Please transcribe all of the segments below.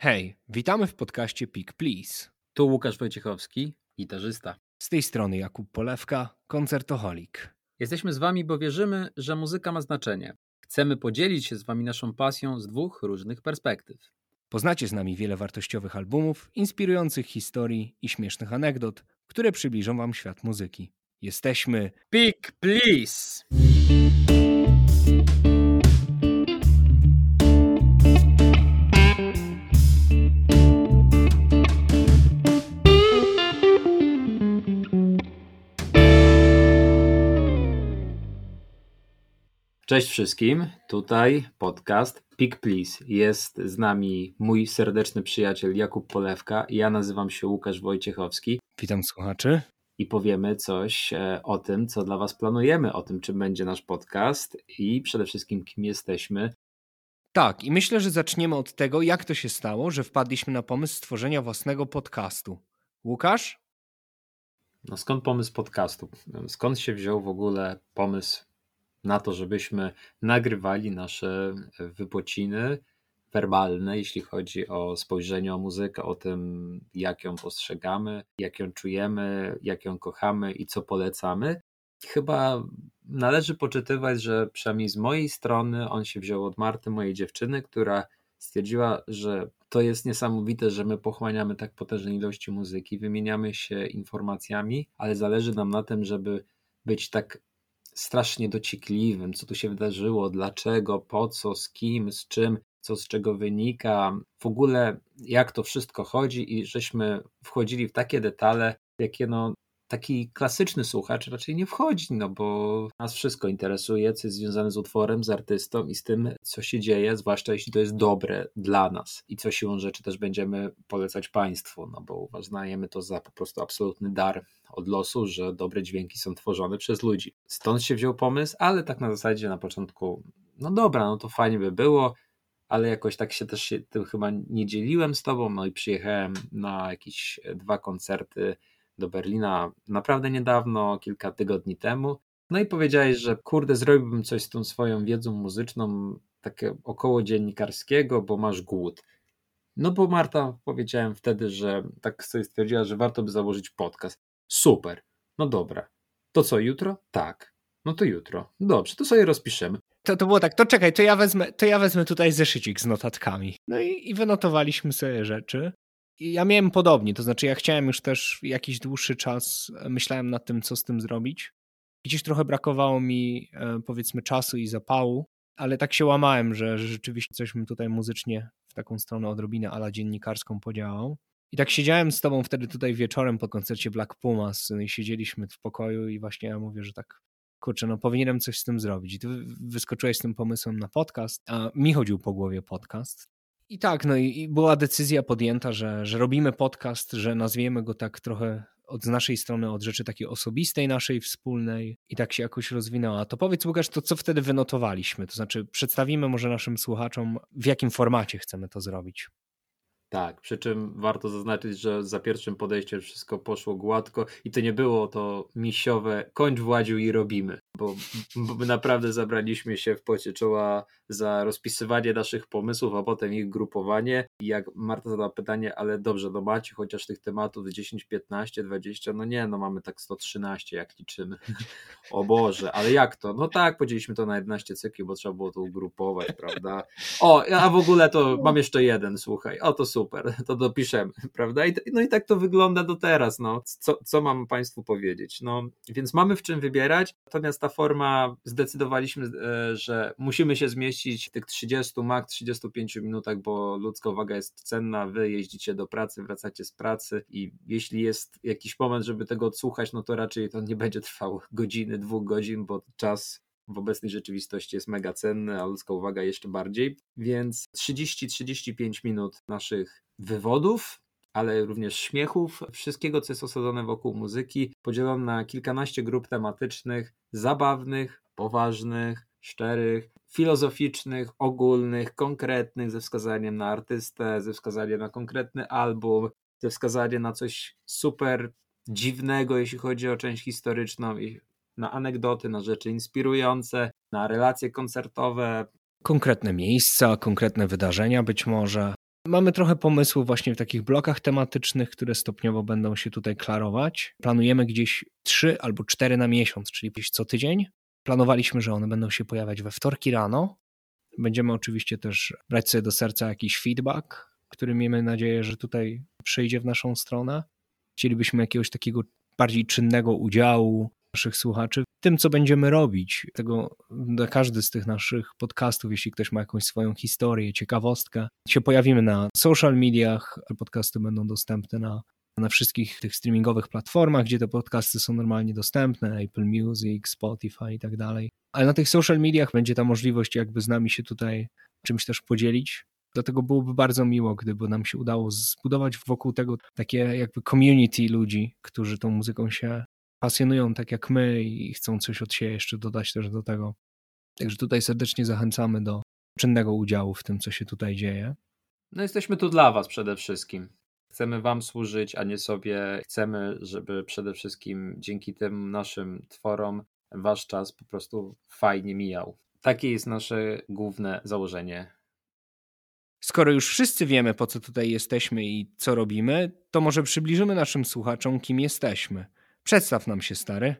Hej, witamy w podcaście Pick Please. Tu Łukasz Wojciechowski, gitarzysta. Z tej strony Jakub Polewka, koncertoholik. Jesteśmy z Wami, bo wierzymy, że muzyka ma znaczenie. Chcemy podzielić się z Wami naszą pasją z dwóch różnych perspektyw. Poznacie z nami wiele wartościowych albumów, inspirujących historii i śmiesznych anegdot, które przybliżą Wam świat muzyki. Jesteśmy Pick Please! Cześć wszystkim, tutaj podcast Pick Please. Jest z nami mój serdeczny przyjaciel Jakub Polewka. Ja nazywam się Łukasz Wojciechowski. Witam słuchaczy. I powiemy coś e, o tym, co dla Was planujemy, o tym, czym będzie nasz podcast i przede wszystkim, kim jesteśmy. Tak, i myślę, że zaczniemy od tego, jak to się stało, że wpadliśmy na pomysł stworzenia własnego podcastu. Łukasz? No skąd pomysł podcastu? Skąd się wziął w ogóle pomysł na to, żebyśmy nagrywali nasze wypociny werbalne, jeśli chodzi o spojrzenie o muzykę, o tym, jak ją postrzegamy, jak ją czujemy, jak ją kochamy i co polecamy. Chyba należy poczytywać, że przynajmniej z mojej strony on się wziął od Marty, mojej dziewczyny, która stwierdziła, że to jest niesamowite, że my pochłaniamy tak potężne ilości muzyki, wymieniamy się informacjami, ale zależy nam na tym, żeby być tak strasznie dociekliwym, co tu się wydarzyło, dlaczego, po co, z kim, z czym, co z czego wynika, w ogóle jak to wszystko chodzi i żeśmy wchodzili w takie detale, jakie no taki klasyczny słuchacz raczej nie wchodzi, no bo nas wszystko interesuje, co jest związane z utworem, z artystą i z tym, co się dzieje, zwłaszcza jeśli to jest dobre dla nas i co siłą rzeczy też będziemy polecać Państwu, no bo uważajemy to za po prostu absolutny dar od losu, że dobre dźwięki są tworzone przez ludzi. Stąd się wziął pomysł, ale tak na zasadzie na początku, no dobra, no to fajnie by było, ale jakoś tak się też się tym chyba nie dzieliłem z Tobą, no i przyjechałem na jakieś dwa koncerty do Berlina naprawdę niedawno, kilka tygodni temu. No i powiedziałeś, że kurde, zrobiłbym coś z tą swoją wiedzą muzyczną, takie około dziennikarskiego, bo masz głód. No bo Marta powiedziałem wtedy, że tak sobie stwierdziła, że warto by założyć podcast. Super, no dobra. To co, jutro? Tak. No to jutro. Dobrze, to sobie rozpiszemy. To, to było tak, to czekaj, to ja wezmę, to ja wezmę tutaj zeszycik z notatkami. No i, i wynotowaliśmy sobie rzeczy ja miałem podobnie, to znaczy ja chciałem już też jakiś dłuższy czas, e, myślałem nad tym, co z tym zrobić. Gdzieś trochę brakowało mi e, powiedzmy czasu i zapału, ale tak się łamałem, że, że rzeczywiście coś bym tutaj muzycznie w taką stronę odrobinę ala dziennikarską podziałał. I tak siedziałem z tobą wtedy tutaj wieczorem po koncercie Black Pumas no i siedzieliśmy w pokoju i właśnie ja mówię, że tak kurczę, no powinienem coś z tym zrobić. I ty wyskoczyłeś z tym pomysłem na podcast, a mi chodził po głowie podcast. I tak, no i, była decyzja podjęta, że, że robimy podcast, że nazwiemy go tak trochę od naszej strony, od rzeczy takiej osobistej, naszej wspólnej i tak się jakoś rozwinęła. To powiedz Łukasz, to co wtedy wynotowaliśmy? To znaczy przedstawimy może naszym słuchaczom, w jakim formacie chcemy to zrobić. Tak, przy czym warto zaznaczyć, że za pierwszym podejściem wszystko poszło gładko i to nie było to misiowe kończ Władziu i robimy, bo, bo naprawdę zabraliśmy się w pocie czoła za rozpisywanie naszych pomysłów, a potem ich grupowanie i jak Marta zadała pytanie, ale dobrze, no macie chociaż tych tematów 10, 15, 20, no nie, no mamy tak 113 jak liczymy. O Boże, ale jak to? No tak, podzieliliśmy to na 11 cykli, bo trzeba było to ugrupować, prawda? O, a w ogóle to mam jeszcze jeden, słuchaj, o to super, to dopiszemy, prawda? I, no i tak to wygląda do teraz, no. Co, co mam Państwu powiedzieć? No, więc mamy w czym wybierać, natomiast ta forma zdecydowaliśmy, e, że musimy się zmieścić w tych 30, mak 35 minutach, bo ludzka uwaga jest cenna, wy jeździcie do pracy, wracacie z pracy i jeśli jest jakiś moment, żeby tego odsłuchać, no to raczej to nie będzie trwało godziny, dwóch godzin, bo czas w obecnej rzeczywistości jest mega cenny, a ludzka uwaga jeszcze bardziej. Więc 30-35 minut naszych wywodów, ale również śmiechów, wszystkiego, co jest osadzone wokół muzyki, podzielono na kilkanaście grup tematycznych, zabawnych, poważnych, szczerych, filozoficznych, ogólnych, konkretnych, ze wskazaniem na artystę, ze wskazaniem na konkretny album, ze wskazaniem na coś super dziwnego, jeśli chodzi o część historyczną, na anegdoty, na rzeczy inspirujące, na relacje koncertowe. Konkretne miejsca, konkretne wydarzenia być może. Mamy trochę pomysłów właśnie w takich blokach tematycznych, które stopniowo będą się tutaj klarować. Planujemy gdzieś trzy albo cztery na miesiąc, czyli gdzieś co tydzień. Planowaliśmy, że one będą się pojawiać we wtorki rano. Będziemy oczywiście też brać sobie do serca jakiś feedback, który miejmy nadzieję, że tutaj przyjdzie w naszą stronę. Chcielibyśmy jakiegoś takiego bardziej czynnego udziału naszych słuchaczy w tym, co będziemy robić. Tego, każdy z tych naszych podcastów, jeśli ktoś ma jakąś swoją historię, ciekawostkę, się pojawimy na social mediach. Podcasty będą dostępne na, na wszystkich tych streamingowych platformach, gdzie te podcasty są normalnie dostępne, Apple Music, Spotify i tak dalej. Ale na tych social mediach będzie ta możliwość jakby z nami się tutaj czymś też podzielić. Dlatego byłoby bardzo miło, gdyby nam się udało zbudować wokół tego takie jakby community ludzi, którzy tą muzyką się pasjonują tak jak my i chcą coś od siebie jeszcze dodać też do tego. Także tutaj serdecznie zachęcamy do czynnego udziału w tym, co się tutaj dzieje. No jesteśmy tu dla Was przede wszystkim. Chcemy Wam służyć, a nie sobie. Chcemy, żeby przede wszystkim dzięki tym naszym tworom Wasz czas po prostu fajnie mijał. Takie jest nasze główne założenie. Skoro już wszyscy wiemy, po co tutaj jesteśmy i co robimy, to może przybliżymy naszym słuchaczom, kim jesteśmy. Przedstaw nam się, stary.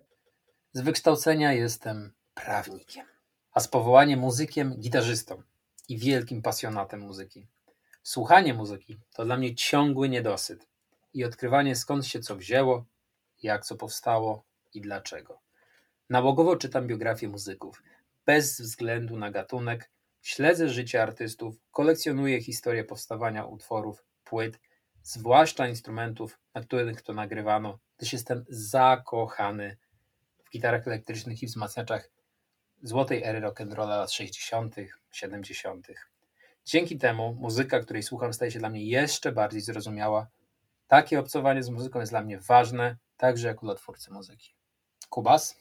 Z wykształcenia jestem prawnikiem, a z powołania muzykiem, gitarzystą i wielkim pasjonatem muzyki. Słuchanie muzyki to dla mnie ciągły niedosyt i odkrywanie skąd się co wzięło, jak co powstało i dlaczego. Nałogowo czytam biografię muzyków, bez względu na gatunek, śledzę życie artystów, kolekcjonuję historię powstawania utworów, płyt, zwłaszcza instrumentów, na których to nagrywano, gdyż jestem zakochany w gitarach elektrycznych i wzmacniaczach złotej ery rock'n'rolla lat 60., 70. Dzięki temu muzyka, której słucham, staje się dla mnie jeszcze bardziej zrozumiała. Takie obcowanie z muzyką jest dla mnie ważne, także jako dla twórcy muzyki. Kubas?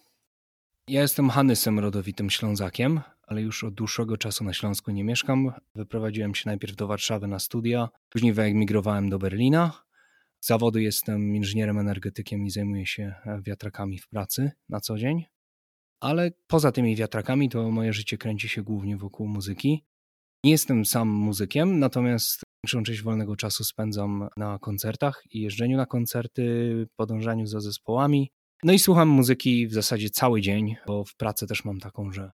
Ja jestem Hanysem, rodowitym Ślązakiem, ale już od dłuższego czasu na Śląsku nie mieszkam. Wyprowadziłem się najpierw do Warszawy na studia, później wyemigrowałem do Berlina. Z zawodu jestem inżynierem energetykiem i zajmuję się wiatrakami w pracy na co dzień. Ale poza tymi wiatrakami to moje życie kręci się głównie wokół muzyki. Nie jestem sam muzykiem, natomiast większą część wolnego czasu spędzam na koncertach i jeżdżeniu na koncerty, podążaniu za zespołami. No i słucham muzyki w zasadzie cały dzień, bo w pracy też mam taką, że,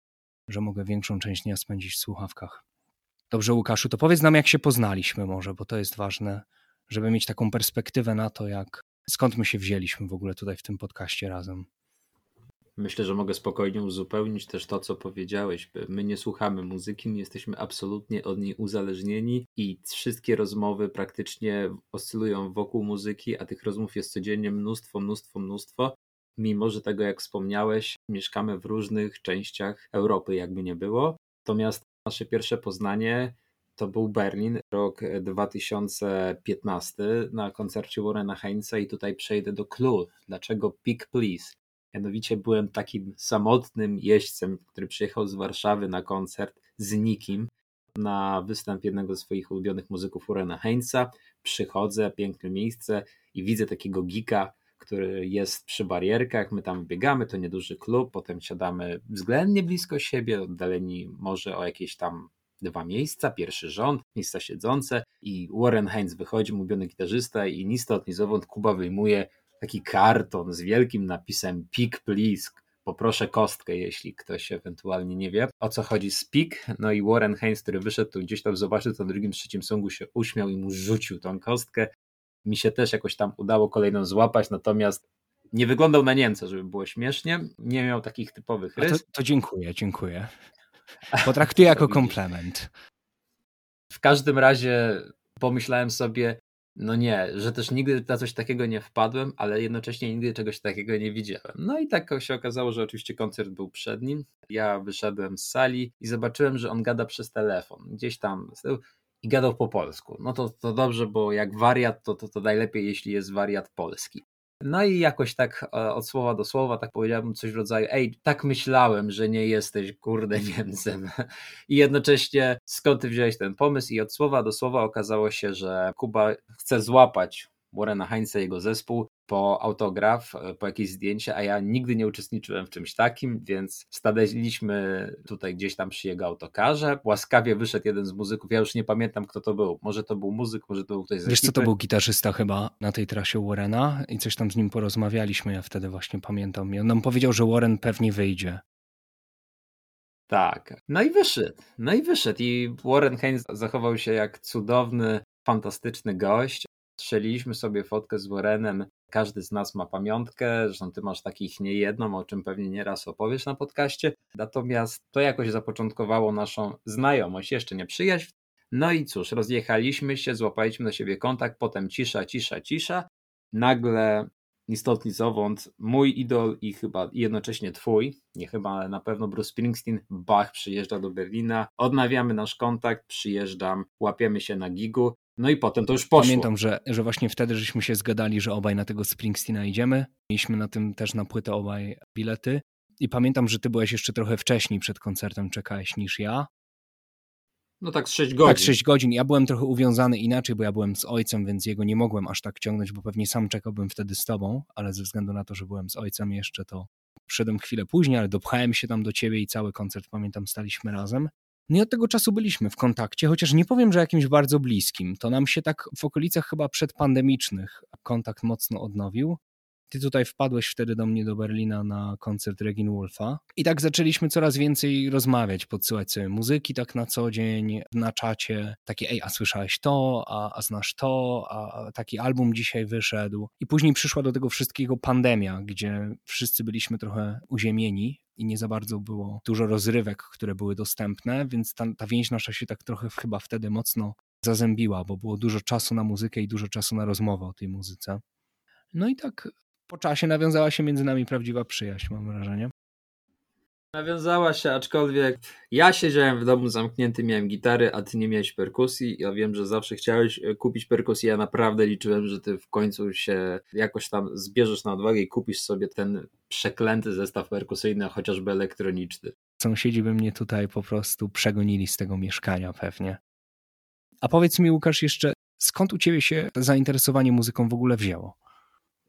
że mogę większą część dnia spędzić w słuchawkach. Dobrze, Łukaszu, to powiedz nam, jak się poznaliśmy może, bo to jest ważne, żeby mieć taką perspektywę na to, jak skąd my się wzięliśmy w ogóle tutaj w tym podcaście razem. Myślę, że mogę spokojnie uzupełnić też to, co powiedziałeś. My nie słuchamy muzyki, my jesteśmy absolutnie od niej uzależnieni i wszystkie rozmowy praktycznie oscylują wokół muzyki, a tych rozmów jest codziennie mnóstwo, mnóstwo, mnóstwo. Mimo, że tego, jak wspomniałeś, mieszkamy w różnych częściach Europy, jakby nie było. Natomiast nasze pierwsze poznanie to był Berlin, rok 2015 na koncercie Warrena Heinza i tutaj przejdę do clue. Dlaczego Pick Please? Mianowicie byłem takim samotnym jeźdźcem, który przyjechał z Warszawy na koncert z nikim na występ jednego z swoich ulubionych muzyków Urena Heinza. Przychodzę, piękne miejsce i widzę takiego gika, który jest przy barierkach. My tam biegamy, to nieduży klub, potem siadamy względnie blisko siebie, oddaleni może o jakieś tam dwa miejsca, pierwszy rząd, miejsca siedzące i Warren Heinz wychodzi, ulubiony gitarzysta i ni stąd, ni zowąd Kuba wyjmuje taki karton z wielkim napisem Pick Please. Poproszę kostkę, jeśli ktoś ewentualnie nie wie o co chodzi z Pick. No i Warren Haynes, który wyszedł gdzieś tam zobaczył, to na drugim, trzecim songu się uśmiał i mu rzucił tą kostkę. Mi się też jakoś tam udało kolejną złapać, natomiast nie wyglądał na Niemca, żeby było śmiesznie. Nie miał takich typowych rys. To, to dziękuję, dziękuję. Potraktuję jako komplement. W każdym razie pomyślałem sobie, no nie, że też nigdy na coś takiego nie wpadłem, ale jednocześnie nigdy czegoś takiego nie widziałem. No i tak się okazało, że oczywiście koncert był przed nim. Ja wyszedłem z sali i zobaczyłem, że on gada przez telefon. Gdzieś tam i gadał po polsku. No to, to dobrze, bo jak wariat, to, to, to najlepiej, jeśli jest wariat polski. No i jakoś tak e, od słowa do słowa, tak powiedziałbym coś w rodzaju, ej, tak myślałem, że nie jesteś, kurde, Niemcem. I jednocześnie skąd ty wziąłeś ten pomysł? I od słowa do słowa okazało się, że Kuba chce złapać Warrena Heinza, jego zespół, po autograf, e, po jakieś zdjęcie, a ja nigdy nie uczestniczyłem w czymś takim, więc stanęliśmy tutaj gdzieś tam przy jego autokarze. Łaskawie wyszedł jeden z muzyków, ja już nie pamiętam kto to był. Może to był muzyk, może to był ktoś z Wiesz ekipy. co, to był gitarzysta chyba na tej trasie Warrena i coś tam z nim porozmawialiśmy, ja wtedy właśnie pamiętam. I on nam powiedział, że Warren pewnie wyjdzie. Tak. No i wyszedł. No i wyszedł. I Warren Haynes zachował się jak cudowny, fantastyczny gość. Strzeliliśmy sobie fotkę z Warrenem. Każdy z nas ma pamiątkę, zresztą ty masz takich nie jedną, o czym pewnie nieraz opowiesz na podcaście. Natomiast to jakoś zapoczątkowało naszą znajomość, jeszcze nie przyjaźń. No i cóż, rozjechaliśmy się, złapaliśmy do siebie kontakt, potem cisza, cisza, cisza. Nagle ni stąd, ni zowąd, mój idol i chyba jednocześnie twój, nie chyba, ale na pewno Bruce Springsteen, Bach przyjeżdża do Berlina, odnawiamy nasz kontakt, przyjeżdżam, łapiemy się na gigu, no i potem to już poszło. Pamiętam, że, że właśnie wtedy żeśmy się zgadali, że obaj na tego Springsteena idziemy. Mieliśmy na tym też na płytę obaj bilety. I pamiętam, że ty byłeś jeszcze trochę wcześniej przed koncertem, czekałeś niż ja. No tak 6 godzin. Tak, 6 godzin. Ja byłem trochę uwiązany inaczej, bo ja byłem z ojcem, więc jego nie mogłem aż tak ciągnąć, bo pewnie sam czekałbym wtedy z tobą, ale ze względu na to, że byłem z ojcem jeszcze, to przyszedłem chwilę później, ale dopchałem się tam do ciebie i cały koncert, pamiętam, staliśmy razem. No i od tego czasu byliśmy w kontakcie, chociaż nie powiem, że jakimś bardzo bliskim. To nam się tak w okolicach chyba przedpandemicznych kontakt mocno odnowił. Ty tutaj wpadłeś wtedy do mnie do Berlina na koncert Regin Wolfa i tak zaczęliśmy coraz więcej rozmawiać, podsyłać sobie muzyki tak na co dzień, na czacie, takie ej, a słyszałeś to, a, a znasz to, a, taki album dzisiaj wyszedł. I później przyszła do tego wszystkiego pandemia, gdzie wszyscy byliśmy trochę uziemieni i nie za bardzo było dużo rozrywek, które były dostępne, więc ta, ta więź nasza się tak trochę chyba wtedy mocno zazębiła, bo było dużo czasu na muzykę i dużo czasu na rozmowę o tej muzyce. No i tak po czasie nawiązała się między nami prawdziwa przyjaźń, mam wrażenie. Nawiązała się, aczkolwiek ja siedziałem w domu zamknięty, miałem gitary, a ty nie miałeś perkusji. Ja wiem, że zawsze chciałeś e, kupić perkusję. Ja naprawdę liczyłem, że ty w końcu się jakoś tam zbierzesz na odwagę i kupisz sobie ten przeklęty zestaw perkusyjny, chociażby elektroniczny. Sąsiedzi by mnie tutaj po prostu przegonili z tego mieszkania pewnie. A powiedz mi, Łukasz, jeszcze skąd u ciebie się zainteresowanie muzyką w ogóle wzięło?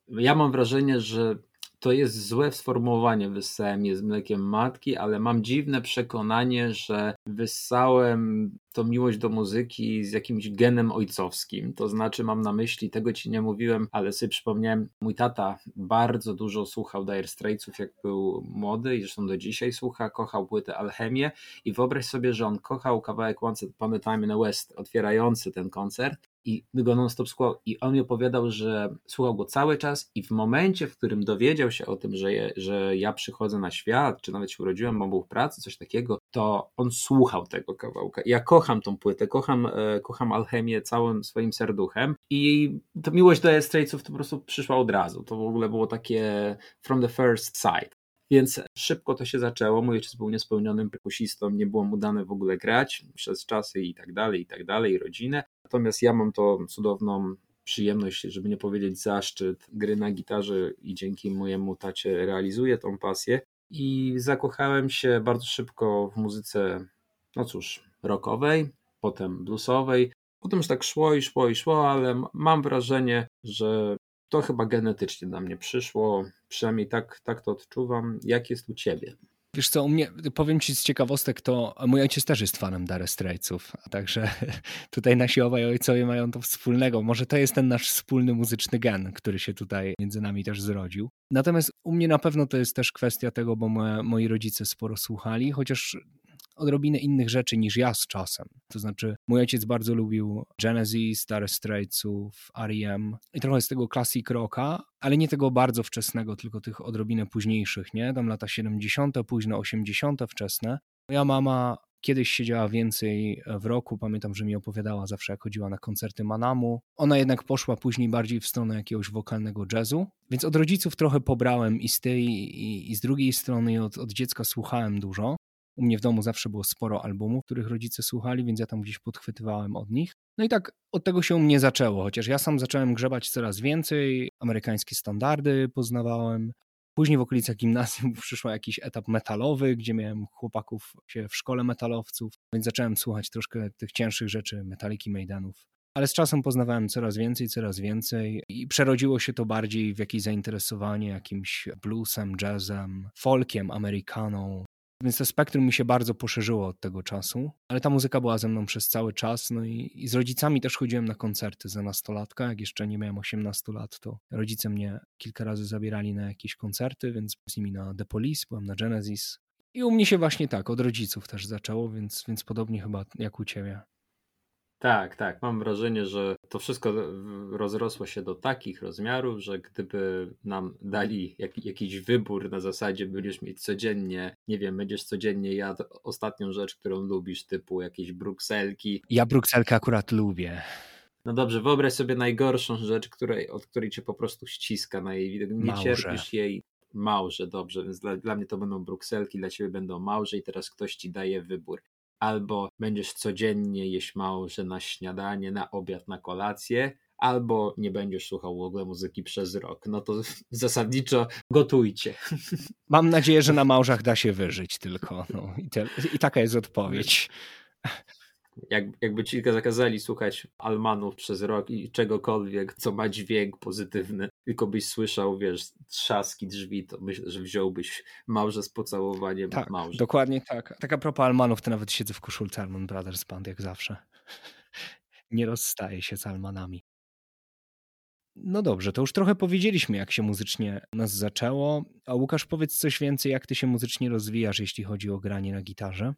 Ja mam wrażenie, że to jest złe sformułowanie, wyssałem je z mlekiem matki, ale mam dziwne przekonanie, że wyssałem tą miłość do muzyki z jakimś genem ojcowskim. To znaczy, mam na myśli, tego ci nie mówiłem, ale sobie przypomniałem, mój tata bardzo dużo słuchał Dire Straitsów, jak był młody i zresztą do dzisiaj słucha, kochał płytę Alchemię i wyobraź sobie, że on kochał kawałek Once Upon a Time in the West, otwierający ten koncert i go non-stop słuchał i on mi opowiadał, że słuchał go cały czas i w momencie, w którym dowiedział się o tym, że, je, że ja przychodzę na świat, czy nawet się urodziłem, bo był pracy, coś takiego, to on słuchał tego kawałka. Ja kocham tą płytę, kocham, e, kocham alchemię całym swoim serduchem i ta miłość do Straitsów to po prostu przyszła od razu. To w ogóle było takie from the first sight. Więc szybko to się zaczęło. Mój ojciec był niespełnionym perkusistą, nie było mu dane w ogóle grać przez czasy i tak dalej, i tak dalej, rodzinę. Natomiast ja mam tą cudowną przyjemność, żeby nie powiedzieć zaszczyt gry na gitarze i dzięki mojemu tacie realizuję tą pasję. I zakochałem się bardzo szybko w muzyce, no cóż, rockowej, potem bluesowej. Potem już tak szło i szło i szło, ale mam wrażenie, że to chyba genetycznie na mnie przyszło. Przynajmniej tak, tak to odczuwam. Jak jest u ciebie? Wiesz co, u mnie, powiem ci z ciekawostek, to mój ojciec też jest fanem Dire Straitsów, także tutaj nasi obaj ojcowie mają to wspólnego. Może to jest ten nasz wspólny muzyczny gen, który się tutaj między nami też zrodził. Natomiast u mnie na pewno to jest też kwestia tego, bo moi rodzice sporo słuchali, chociaż odrobinę innych rzeczy niż ja z czasem. To znaczy, mój ojciec bardzo lubił Genesis, Dire Straitsów, R.E.M. i trochę z tego classic rocka, ale nie tego bardzo wczesnego, tylko tych odrobinę późniejszych, nie? Tam lata 70., późno 80. wczesne. Moja mama kiedyś siedziała więcej w roku. Pamiętam, że mi opowiadała zawsze, jak chodziła na koncerty Manamu. Ona jednak poszła później bardziej w stronę jakiegoś wokalnego jazzu, więc od rodziców trochę pobrałem i z tej, i, i z drugiej strony, od, od dziecka słuchałem dużo. U mnie w domu zawsze było sporo albumów, których rodzice słuchali, więc ja tam gdzieś podchwytywałem od nich. No i tak od tego się u mnie zaczęło, chociaż ja sam zacząłem grzebać coraz więcej, amerykańskie standardy poznawałem. Później w okolicach gimnazjum przyszł jakiś etap metalowy, gdzie miałem chłopaków w szkole metalowców, więc zacząłem słuchać troszkę tych cięższych rzeczy, metaliki, Maidenów. ale z czasem poznawałem coraz więcej, coraz więcej i przerodziło się to bardziej w jakieś zainteresowanie jakimś bluesem, jazzem, folkiem, amerykaną. Więc to spektrum mi się bardzo poszerzyło od tego czasu, ale ta muzyka była ze mną przez cały czas. No i, i z rodzicami też chodziłem na koncerty za nastolatka. Jak jeszcze nie miałem 18 lat, to rodzice mnie kilka razy zabierali na jakieś koncerty, więc z nimi na The Police, byłem na Genesis. I u mnie się właśnie tak, od rodziców też zaczęło, więc, więc podobnie chyba jak u ciebie. Tak, tak. Mam wrażenie, że to wszystko rozrosło się do takich rozmiarów, że gdyby nam dali jak, jakiś wybór na zasadzie, będziesz mieć codziennie, nie wiem, będziesz codziennie jadł ostatnią rzecz, którą lubisz, typu jakieś brukselki. Ja brukselkę akurat lubię. No dobrze, wyobraź sobie najgorszą rzecz, której, od której cię po prostu ściska na jej widok. Nie Małże. cierpisz jej. Małże, dobrze, więc dla, dla mnie to będą brukselki, dla ciebie będą małże i teraz ktoś ci daje wybór albo będziesz codziennie jeść małże na śniadanie, na obiad, na kolację, albo nie będziesz słuchał w ogóle muzyki przez rok. No to zasadniczo gotujcie. Mam nadzieję, że na małżach da się wyżyć tylko. No, i, te, I taka jest odpowiedź. Jak, jakby ci zakazali słuchać Almanów przez rok i czegokolwiek, co ma dźwięk pozytywny, tylko byś słyszał, wiesz, trzaski drzwi, to myślę, że wziąłbyś małże z pocałowaniem tak, małże. dokładnie tak. Tak a propos Almanów, to nawet siedzę w koszulce Alman Brothers Band, jak zawsze. Nie rozstaję się z Almanami. No dobrze, to już trochę powiedzieliśmy, jak się muzycznie nas zaczęło. A Łukasz, powiedz coś więcej, jak ty się muzycznie rozwijasz, jeśli chodzi o granie na gitarze?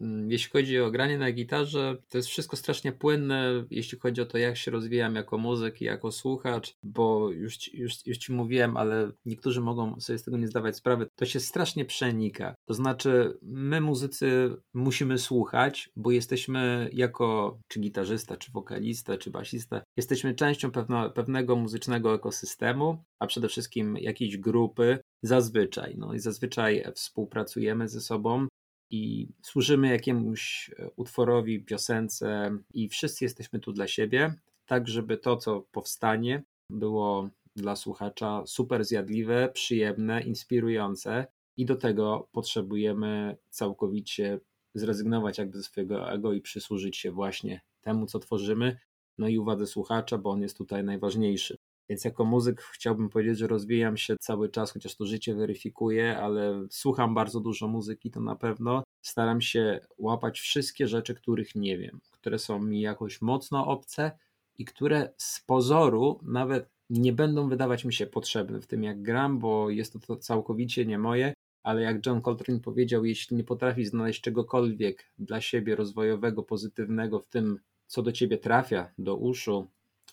Mm, jeśli chodzi o granie na gitarze, to jest wszystko strasznie płynne, jeśli chodzi o to, jak się rozwijam jako muzyk i jako słuchacz, bo już ci, już, już ci mówiłem, ale niektórzy mogą sobie z tego nie zdawać sprawy, to się strasznie przenika. To znaczy, my muzycy musimy słuchać, bo jesteśmy jako czy gitarzysta, czy wokalista, czy basista, jesteśmy częścią pewno, pewnego muzycznego ekosystemu, a przede wszystkim jakiejś grupy, zazwyczaj. No i zazwyczaj współpracujemy ze sobą i służymy jakiemuś e, utworowi, piosence i wszyscy jesteśmy tu dla siebie, tak żeby to, co powstanie, było dla słuchacza super zjadliwe, przyjemne, inspirujące i do tego potrzebujemy całkowicie zrezygnować jakby ze swojego ego i przysłużyć się właśnie temu, co tworzymy, no i uwadze słuchacza, bo on jest tutaj najważniejszy. Więc jako muzyk chciałbym powiedzieć, że rozwijam się cały czas, chociaż to życie weryfikuje, ale słucham bardzo dużo muzyki, to na pewno. Staram się łapać wszystkie rzeczy, których nie wiem, które są mi jakoś mocno obce i które z pozoru nawet nie będą wydawać mi się potrzebne w tym, jak gram, bo jest to, całkowicie nie moje. Ale jak John Coltrane powiedział, jeśli nie potrafisz znaleźć czegokolwiek dla siebie rozwojowego, pozytywnego w tym, co do ciebie trafia, do uszu,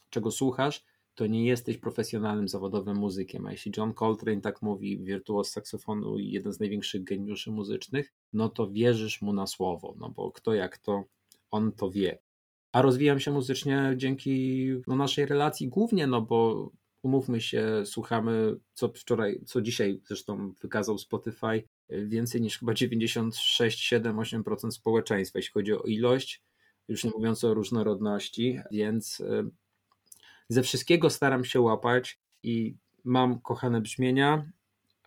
czego słuchasz, to nie jesteś profesjonalnym zawodowym muzykiem. A jeśli John Coltrane tak mówi, wirtuoz saksofonu i jeden z największych geniuszy muzycznych, no to wierzysz mu na słowo, no bo kto jak to, on to wie. A rozwijam się muzycznie dzięki no, naszej relacji głównie, no bo umówmy się, słuchamy, co wczoraj, co dzisiaj zresztą wykazał Spotify, więcej niż chyba 96, 7, 8% społeczeństwa, jeśli chodzi o ilość, już nie mówiąc o różnorodności, więc e, ze wszystkiego staram się łapać i mam kochane brzmienia,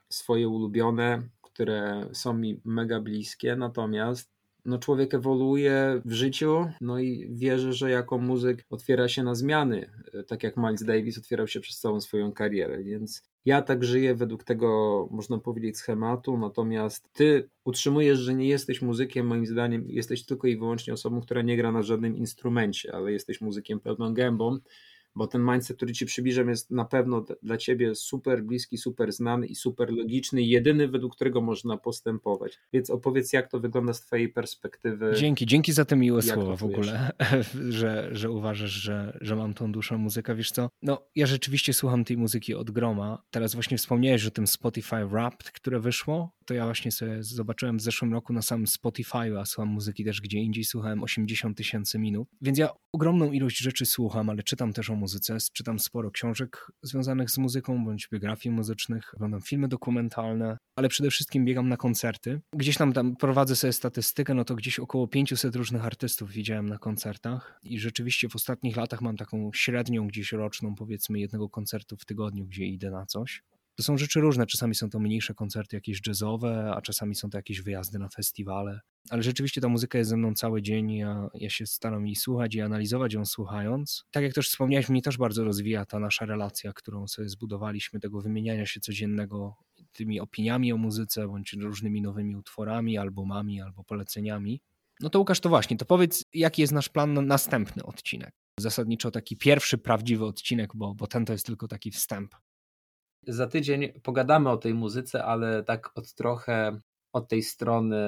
swoje ulubione, które są mi mega bliskie, natomiast no człowiek ewoluuje w życiu, no i wierzę, że jako muzyk otwiera się na zmiany, tak jak Miles Davis otwierał się przez całą swoją karierę, więc ja tak żyję według tego, można powiedzieć, schematu, natomiast ty utrzymujesz, że nie jesteś muzykiem, moim zdaniem jesteś tylko i wyłącznie osobą, która nie gra na żadnym instrumencie, ale jesteś muzykiem pełną gębą bo ten mindset, który ci przybliżam, jest na pewno dla ciebie super bliski, super znany i super logiczny, jedyny, według którego można postępować. Więc opowiedz, jak to wygląda z twojej perspektywy. Dzięki, dzięki za te miłe słowa w ogóle, że, że uważasz, że, że mam tą duszę muzyka. Wiesz co, no ja rzeczywiście słucham tej muzyki od groma. Teraz właśnie wspomniałeś o tym Spotify Wrapped, które wyszło. To ja właśnie sobie zobaczyłem w zeszłym roku na samym Spotify, a słucham muzyki też gdzie indziej, słuchałem 80 tysięcy minut. Więc ja ogromną ilość rzeczy słucham, ale czytam też o muzyce muzyce. Czytam sporo książek związanych z muzyką bądź biografii muzycznych, oglądam filmy dokumentalne, ale przede wszystkim biegam na koncerty. Gdzieś tam, tam prowadzę sobie statystykę, no to gdzieś około 500 różnych artystów widziałem na koncertach i rzeczywiście w ostatnich latach mam taką średnią gdzieś roczną, powiedzmy jednego koncertu w tygodniu, gdzie idę na coś. To są rzeczy różne. Czasami są to mniejsze koncerty jakieś jazzowe, a czasami są to jakieś wyjazdy na festiwale. Ale rzeczywiście ta muzyka jest ze mną cały dzień. Ja, ja się staram jej słuchać i analizować ją słuchając. Tak jak też wspomniałeś, mnie też bardzo rozwija ta nasza relacja, którą sobie zbudowaliśmy, tego wymieniania się codziennego tymi opiniami o muzyce, bądź różnymi nowymi utworami, albumami albo poleceniami. No to Łukasz, to właśnie, to powiedz, jaki jest nasz plan na następny odcinek? Zasadniczo taki pierwszy prawdziwy odcinek, bo, bo ten to jest tylko taki wstęp. Za tydzień pogadamy o tej muzyce, ale tak od trochę od tej strony,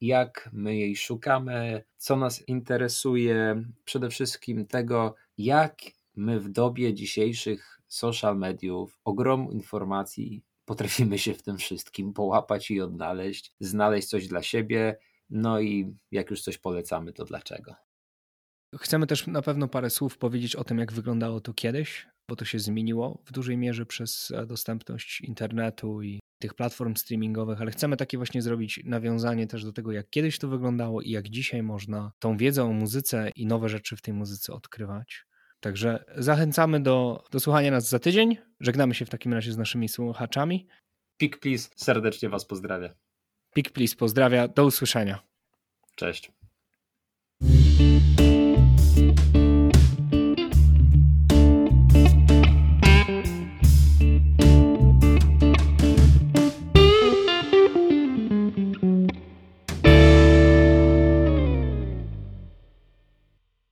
jak my jej szukamy, co nas interesuje, przede wszystkim tego, jak my w dobie dzisiejszych social mediów, ogromu informacji, potrafimy się w tym wszystkim połapać i odnaleźć, znaleźć coś dla siebie, no i jak już coś polecamy, to dlaczego. Chcemy też na pewno parę słów powiedzieć o tym, jak wyglądało to kiedyś, bo to się zmieniło w dużej mierze przez e, dostępność internetu i tych platform streamingowych, ale chcemy takie właśnie zrobić nawiązanie też do tego, jak kiedyś to wyglądało i jak dzisiaj można tą wiedzę o muzyce i nowe rzeczy w tej muzyce odkrywać. Także zachęcamy do, do słuchania nas za tydzień. Żegnamy się w takim razie z naszymi słuchaczami. Pik Please serdecznie Was pozdrawia. Pik Please pozdrawia. Do usłyszenia. Cześć.